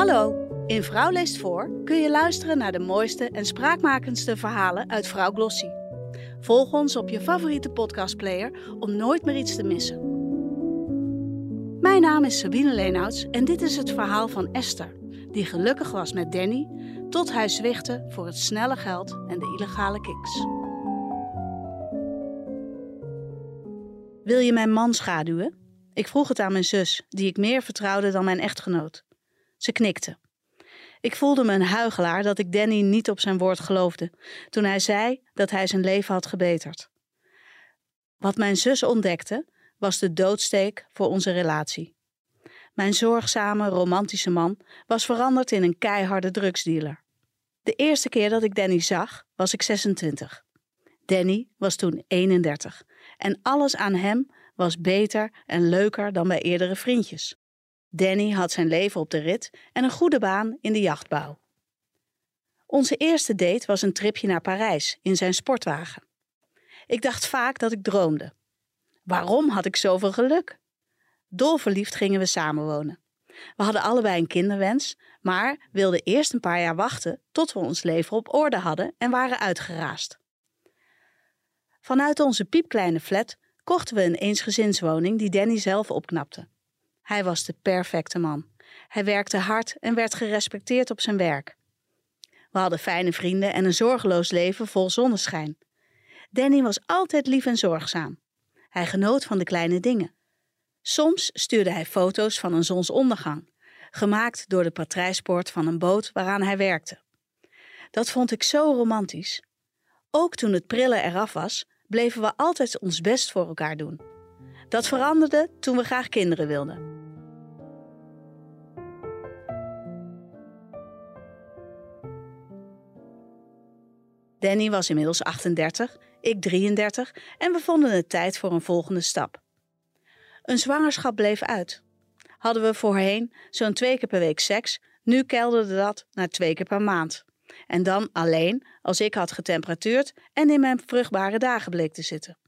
Hallo, in Vrouw leest voor kun je luisteren naar de mooiste en spraakmakendste verhalen uit Vrouw Glossy. Volg ons op je favoriete podcastplayer om nooit meer iets te missen. Mijn naam is Sabine Leenouts en dit is het verhaal van Esther, die gelukkig was met Danny tot hij zwichtte voor het snelle geld en de illegale kiks. Wil je mijn man schaduwen? Ik vroeg het aan mijn zus, die ik meer vertrouwde dan mijn echtgenoot. Ze knikte. Ik voelde me een huigelaar dat ik Danny niet op zijn woord geloofde toen hij zei dat hij zijn leven had gebeterd. Wat mijn zus ontdekte, was de doodsteek voor onze relatie. Mijn zorgzame, romantische man was veranderd in een keiharde drugsdealer. De eerste keer dat ik Danny zag, was ik 26. Danny was toen 31 en alles aan hem was beter en leuker dan bij eerdere vriendjes. Danny had zijn leven op de rit en een goede baan in de jachtbouw. Onze eerste date was een tripje naar Parijs in zijn sportwagen. Ik dacht vaak dat ik droomde. Waarom had ik zoveel geluk? Dolverliefd gingen we samenwonen. We hadden allebei een kinderwens, maar wilden eerst een paar jaar wachten tot we ons leven op orde hadden en waren uitgeraasd. Vanuit onze piepkleine flat kochten we een eensgezinswoning die Danny zelf opknapte. Hij was de perfecte man. Hij werkte hard en werd gerespecteerd op zijn werk. We hadden fijne vrienden en een zorgeloos leven vol zonneschijn. Danny was altijd lief en zorgzaam. Hij genoot van de kleine dingen. Soms stuurde hij foto's van een zonsondergang, gemaakt door de patrijspoort van een boot waaraan hij werkte. Dat vond ik zo romantisch. Ook toen het prillen eraf was, bleven we altijd ons best voor elkaar doen. Dat veranderde toen we graag kinderen wilden. Danny was inmiddels 38, ik 33 en we vonden het tijd voor een volgende stap. Een zwangerschap bleef uit. Hadden we voorheen zo'n twee keer per week seks, nu kelderde dat naar twee keer per maand. En dan alleen als ik had getemperatuurd en in mijn vruchtbare dagen bleek te zitten.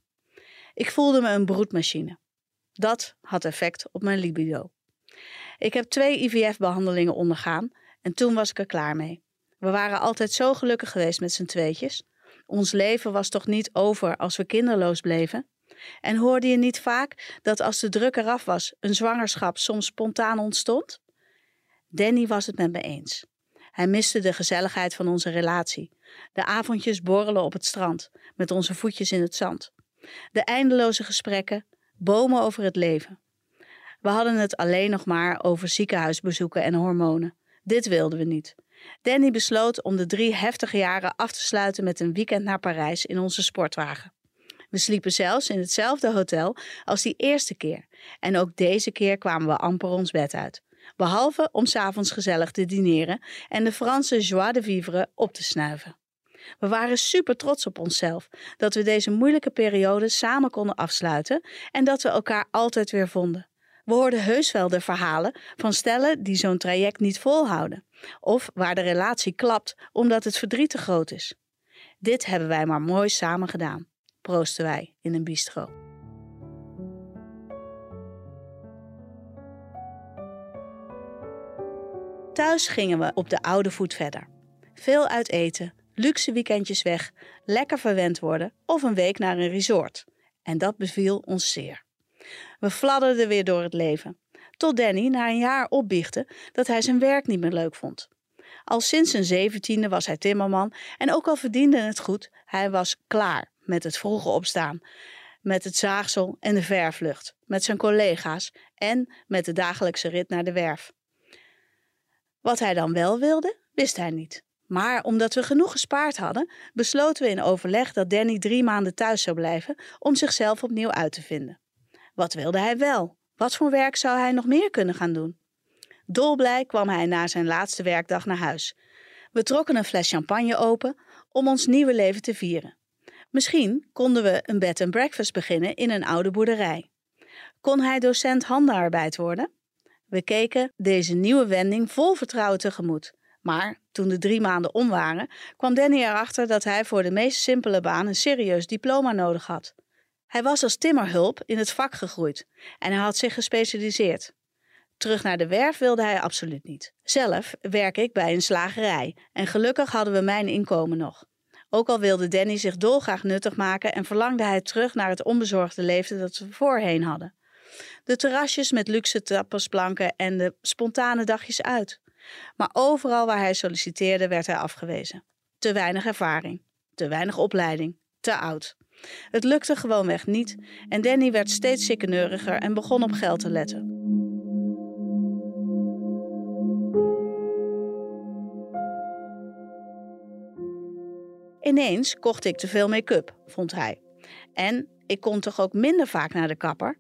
Ik voelde me een broedmachine. Dat had effect op mijn libido. Ik heb twee IVF-behandelingen ondergaan en toen was ik er klaar mee. We waren altijd zo gelukkig geweest met z'n tweetjes. Ons leven was toch niet over als we kinderloos bleven? En hoorde je niet vaak dat als de druk eraf was, een zwangerschap soms spontaan ontstond? Danny was het met me eens. Hij miste de gezelligheid van onze relatie. De avondjes borrelen op het strand, met onze voetjes in het zand. De eindeloze gesprekken, bomen over het leven. We hadden het alleen nog maar over ziekenhuisbezoeken en hormonen. Dit wilden we niet. Danny besloot om de drie heftige jaren af te sluiten met een weekend naar Parijs in onze sportwagen. We sliepen zelfs in hetzelfde hotel als die eerste keer. En ook deze keer kwamen we amper ons bed uit. Behalve om s'avonds gezellig te dineren en de Franse joie de vivre op te snuiven. We waren super trots op onszelf dat we deze moeilijke periode samen konden afsluiten en dat we elkaar altijd weer vonden. We hoorden heus wel de verhalen van stellen die zo'n traject niet volhouden, of waar de relatie klapt omdat het verdriet te groot is. Dit hebben wij maar mooi samen gedaan, proosten wij in een bistro. Thuis gingen we op de oude voet verder. Veel uit eten, luxe weekendjes weg, lekker verwend worden of een week naar een resort. En dat beviel ons zeer. We fladderden weer door het leven. Tot Danny na een jaar opbiechte dat hij zijn werk niet meer leuk vond. Al sinds zijn zeventiende was hij timmerman en ook al verdiende het goed, hij was klaar met het vroege opstaan, met het zaagsel en de vervlucht, met zijn collega's en met de dagelijkse rit naar de werf. Wat hij dan wel wilde, wist hij niet. Maar omdat we genoeg gespaard hadden, besloten we in overleg dat Danny drie maanden thuis zou blijven om zichzelf opnieuw uit te vinden. Wat wilde hij wel? Wat voor werk zou hij nog meer kunnen gaan doen? Dolblij kwam hij na zijn laatste werkdag naar huis. We trokken een fles champagne open om ons nieuwe leven te vieren. Misschien konden we een bed and breakfast beginnen in een oude boerderij. Kon hij docent handenarbeid worden? We keken deze nieuwe wending vol vertrouwen tegemoet. Maar toen de drie maanden om waren, kwam Danny erachter dat hij voor de meest simpele baan een serieus diploma nodig had. Hij was als timmerhulp in het vak gegroeid en hij had zich gespecialiseerd. Terug naar de werf wilde hij absoluut niet. Zelf werk ik bij een slagerij en gelukkig hadden we mijn inkomen nog. Ook al wilde Danny zich dolgraag nuttig maken en verlangde hij terug naar het onbezorgde leven dat we voorheen hadden. De terrasjes met luxe tappersplanken en de spontane dagjes uit. Maar overal waar hij solliciteerde werd hij afgewezen. Te weinig ervaring, te weinig opleiding, te oud. Het lukte gewoonweg niet en Danny werd steeds ziekeneuriger en begon op geld te letten. Ineens kocht ik te veel make-up, vond hij. En ik kon toch ook minder vaak naar de kapper?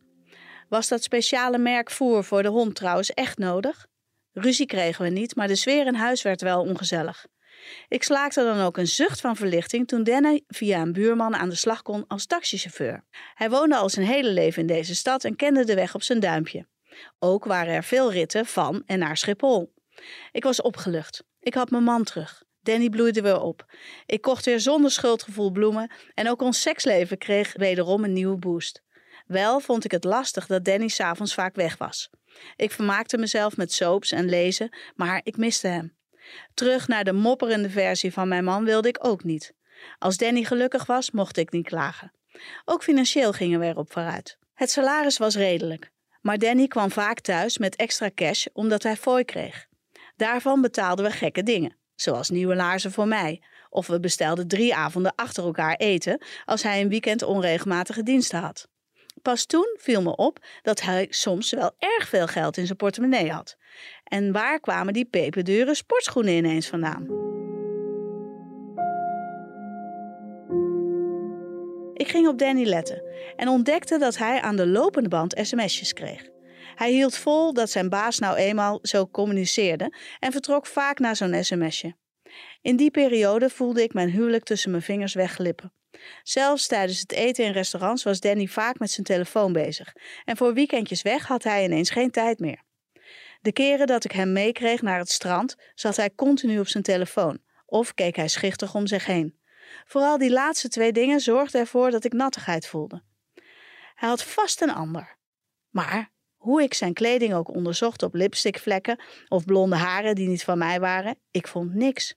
Was dat speciale merk voer voor de hond trouwens echt nodig? Ruzie kregen we niet, maar de sfeer in huis werd wel ongezellig. Ik slaakte dan ook een zucht van verlichting toen Danny via een buurman aan de slag kon als taxichauffeur. Hij woonde al zijn hele leven in deze stad en kende de weg op zijn duimpje. Ook waren er veel ritten van en naar Schiphol. Ik was opgelucht. Ik had mijn man terug. Danny bloeide weer op. Ik kocht weer zonder schuldgevoel bloemen en ook ons seksleven kreeg wederom een nieuwe boost. Wel vond ik het lastig dat Danny s'avonds vaak weg was. Ik vermaakte mezelf met soaps en lezen, maar ik miste hem. Terug naar de mopperende versie van mijn man wilde ik ook niet. Als Danny gelukkig was, mocht ik niet klagen. Ook financieel gingen we erop vooruit. Het salaris was redelijk, maar Danny kwam vaak thuis met extra cash omdat hij fooi kreeg. Daarvan betaalden we gekke dingen, zoals nieuwe laarzen voor mij, of we bestelden drie avonden achter elkaar eten als hij een weekend onregelmatige diensten had. Pas toen viel me op dat hij soms wel erg veel geld in zijn portemonnee had. En waar kwamen die peperdure sportschoenen ineens vandaan? Ik ging op Danny letten en ontdekte dat hij aan de lopende band sms'jes kreeg. Hij hield vol dat zijn baas nou eenmaal zo communiceerde en vertrok vaak naar zo'n sms'je. In die periode voelde ik mijn huwelijk tussen mijn vingers wegglippen. Zelfs tijdens het eten in restaurants was Danny vaak met zijn telefoon bezig. En voor weekendjes weg had hij ineens geen tijd meer. De keren dat ik hem meekreeg naar het strand, zat hij continu op zijn telefoon. Of keek hij schichtig om zich heen. Vooral die laatste twee dingen zorgden ervoor dat ik nattigheid voelde. Hij had vast een ander. Maar hoe ik zijn kleding ook onderzocht op lipstickvlekken of blonde haren die niet van mij waren, ik vond niks.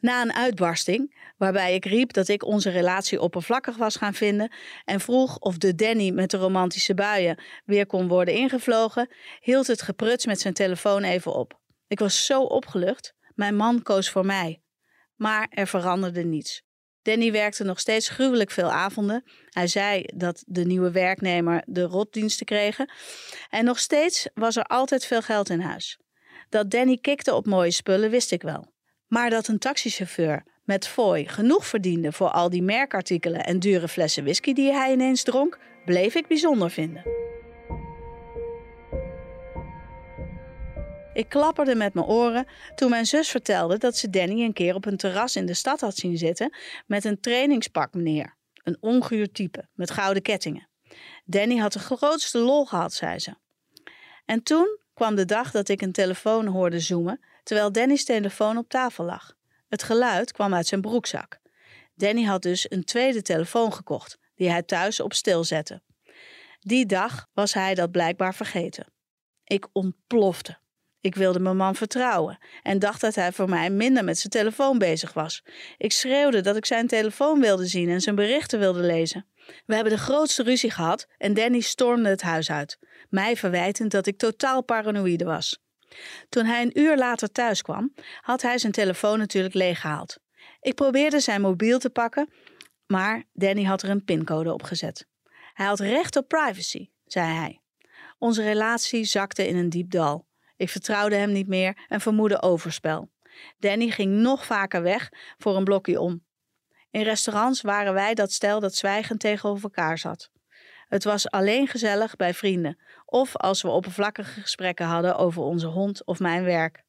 Na een uitbarsting, waarbij ik riep dat ik onze relatie oppervlakkig was gaan vinden en vroeg of de Danny met de romantische buien weer kon worden ingevlogen, hield het gepruts met zijn telefoon even op. Ik was zo opgelucht. Mijn man koos voor mij. Maar er veranderde niets. Danny werkte nog steeds gruwelijk veel avonden. Hij zei dat de nieuwe werknemer de rotdiensten kregen. En nog steeds was er altijd veel geld in huis. Dat Danny kikte op mooie spullen wist ik wel. Maar dat een taxichauffeur met fooi genoeg verdiende voor al die merkartikelen en dure flessen whisky die hij ineens dronk, bleef ik bijzonder vinden. Ik klapperde met mijn oren toen mijn zus vertelde dat ze Danny een keer op een terras in de stad had zien zitten met een trainingspak meneer. Een onguur type met gouden kettingen. Danny had de grootste lol gehad, zei ze. En toen kwam de dag dat ik een telefoon hoorde zoomen terwijl Danny's telefoon op tafel lag. Het geluid kwam uit zijn broekzak. Danny had dus een tweede telefoon gekocht, die hij thuis op stil zette. Die dag was hij dat blijkbaar vergeten. Ik ontplofte. Ik wilde mijn man vertrouwen en dacht dat hij voor mij minder met zijn telefoon bezig was. Ik schreeuwde dat ik zijn telefoon wilde zien en zijn berichten wilde lezen. We hebben de grootste ruzie gehad en Danny stormde het huis uit, mij verwijtend dat ik totaal paranoïde was. Toen hij een uur later thuis kwam, had hij zijn telefoon natuurlijk leeggehaald. Ik probeerde zijn mobiel te pakken, maar Danny had er een pincode op gezet. Hij had recht op privacy, zei hij. Onze relatie zakte in een diep dal. Ik vertrouwde hem niet meer en vermoedde overspel. Danny ging nog vaker weg voor een blokje om. In restaurants waren wij dat stel dat zwijgend tegenover elkaar zat. Het was alleen gezellig bij vrienden of als we oppervlakkige gesprekken hadden over onze hond of mijn werk.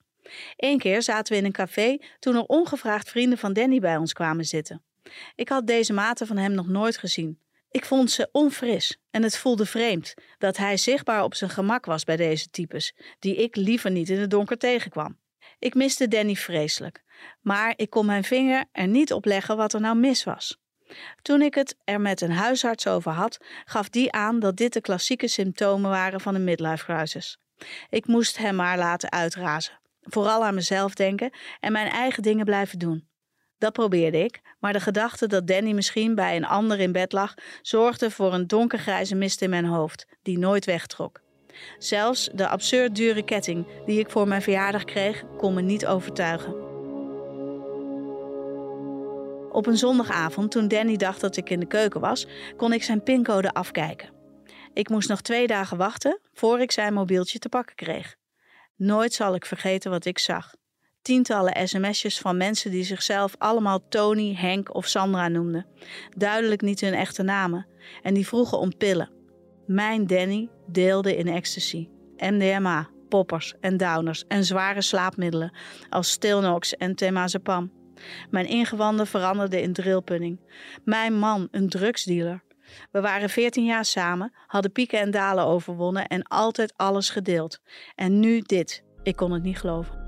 Eén keer zaten we in een café toen er ongevraagd vrienden van Danny bij ons kwamen zitten. Ik had deze maten van hem nog nooit gezien. Ik vond ze onfris en het voelde vreemd dat hij zichtbaar op zijn gemak was bij deze types, die ik liever niet in het donker tegenkwam. Ik miste Danny vreselijk, maar ik kon mijn vinger er niet op leggen wat er nou mis was. Toen ik het er met een huisarts over had, gaf die aan dat dit de klassieke symptomen waren van een midlife crisis. Ik moest hem maar laten uitrazen, vooral aan mezelf denken en mijn eigen dingen blijven doen. Dat probeerde ik, maar de gedachte dat Danny misschien bij een ander in bed lag, zorgde voor een donkergrijze mist in mijn hoofd, die nooit wegtrok. Zelfs de absurd dure ketting die ik voor mijn verjaardag kreeg, kon me niet overtuigen. Op een zondagavond, toen Danny dacht dat ik in de keuken was, kon ik zijn pincode afkijken. Ik moest nog twee dagen wachten voor ik zijn mobieltje te pakken kreeg. Nooit zal ik vergeten wat ik zag tientallen sms'jes van mensen die zichzelf allemaal Tony, Henk of Sandra noemden. Duidelijk niet hun echte namen. En die vroegen om pillen. Mijn Danny deelde in ecstasy, MDMA, poppers en downers en zware slaapmiddelen als Stilnox en temazepam. Mijn ingewanden veranderden in drillpunning. Mijn man, een drugsdealer. We waren veertien jaar samen, hadden pieken en dalen overwonnen en altijd alles gedeeld. En nu dit. Ik kon het niet geloven.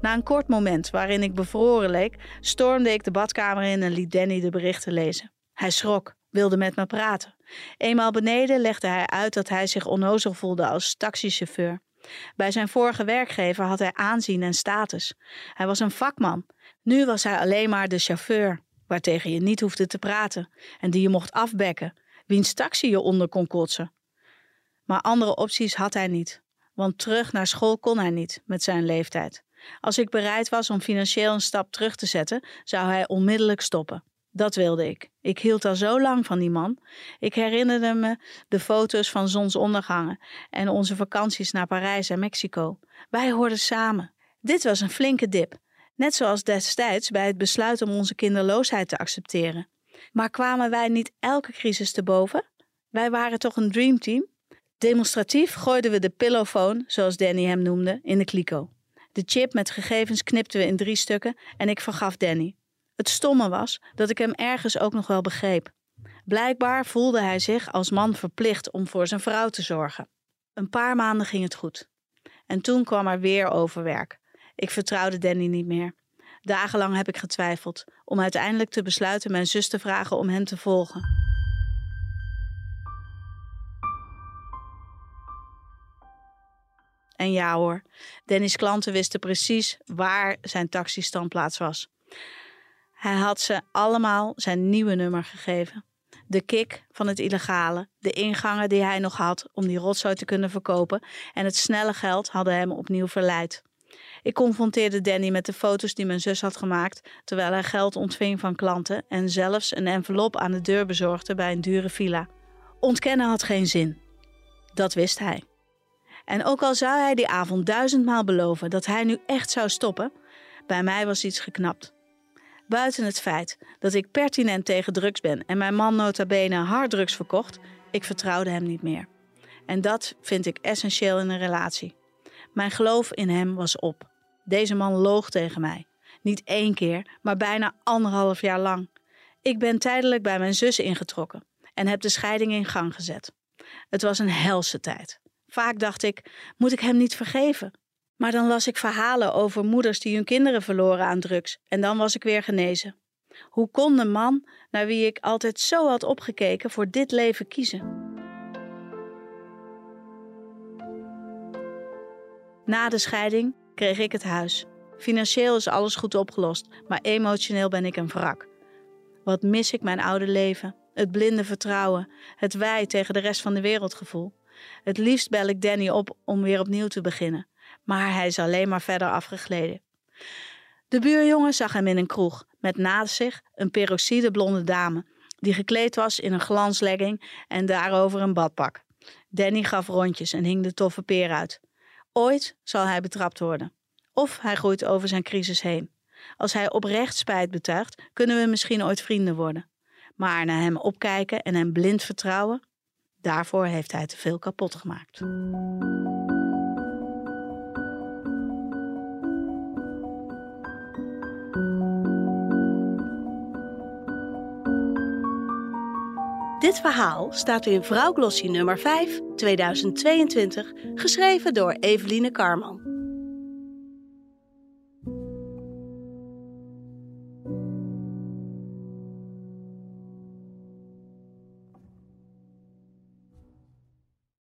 Na een kort moment waarin ik bevroren leek, stormde ik de badkamer in en liet Danny de berichten lezen. Hij schrok, wilde met me praten. Eenmaal beneden legde hij uit dat hij zich onnozel voelde als taxichauffeur. Bij zijn vorige werkgever had hij aanzien en status. Hij was een vakman. Nu was hij alleen maar de chauffeur, waartegen je niet hoefde te praten en die je mocht afbekken, wiens taxi je onder kon kotsen. Maar andere opties had hij niet, want terug naar school kon hij niet met zijn leeftijd. Als ik bereid was om financieel een stap terug te zetten, zou hij onmiddellijk stoppen. Dat wilde ik. Ik hield al zo lang van die man. Ik herinnerde me de foto's van zonsondergangen en onze vakanties naar Parijs en Mexico. Wij hoorden samen. Dit was een flinke dip, net zoals destijds bij het besluit om onze kinderloosheid te accepteren. Maar kwamen wij niet elke crisis te boven? Wij waren toch een dreamteam? Demonstratief gooiden we de pillowphone, zoals Danny hem noemde, in de kliko. De chip met gegevens knipten we in drie stukken en ik vergaf Danny. Het stomme was dat ik hem ergens ook nog wel begreep. Blijkbaar voelde hij zich als man verplicht om voor zijn vrouw te zorgen. Een paar maanden ging het goed. En toen kwam er weer overwerk. Ik vertrouwde Danny niet meer. Dagenlang heb ik getwijfeld, om uiteindelijk te besluiten mijn zus te vragen om hem te volgen. En ja hoor, Dennis' klanten wisten precies waar zijn taxistandplaats was. Hij had ze allemaal zijn nieuwe nummer gegeven. De kick van het illegale, de ingangen die hij nog had om die rotzooi te kunnen verkopen en het snelle geld hadden hem opnieuw verleid. Ik confronteerde Danny met de foto's die mijn zus had gemaakt terwijl hij geld ontving van klanten en zelfs een envelop aan de deur bezorgde bij een dure villa. Ontkennen had geen zin. Dat wist hij. En ook al zou hij die avond duizendmaal beloven dat hij nu echt zou stoppen, bij mij was iets geknapt. Buiten het feit dat ik pertinent tegen drugs ben en mijn man nota bene harddrugs verkocht, ik vertrouwde hem niet meer. En dat vind ik essentieel in een relatie. Mijn geloof in hem was op. Deze man loog tegen mij. Niet één keer, maar bijna anderhalf jaar lang. Ik ben tijdelijk bij mijn zus ingetrokken en heb de scheiding in gang gezet. Het was een helse tijd. Vaak dacht ik: moet ik hem niet vergeven? Maar dan las ik verhalen over moeders die hun kinderen verloren aan drugs en dan was ik weer genezen. Hoe kon de man, naar wie ik altijd zo had opgekeken, voor dit leven kiezen? Na de scheiding kreeg ik het huis. Financieel is alles goed opgelost, maar emotioneel ben ik een wrak. Wat mis ik mijn oude leven, het blinde vertrouwen, het wij tegen de rest van de wereld gevoel. Het liefst bel ik Danny op om weer opnieuw te beginnen, maar hij is alleen maar verder afgegleden. De buurjongen zag hem in een kroeg, met naast zich een peroxide blonde dame, die gekleed was in een glanslegging en daarover een badpak. Danny gaf rondjes en hing de toffe peer uit. Ooit zal hij betrapt worden. Of hij groeit over zijn crisis heen. Als hij oprecht spijt betuigt, kunnen we misschien ooit vrienden worden. Maar naar hem opkijken en hem blind vertrouwen, daarvoor heeft hij te veel kapot gemaakt. Dit verhaal staat in Vrouw Glossy nummer 5, 2022, geschreven door Eveline Karman.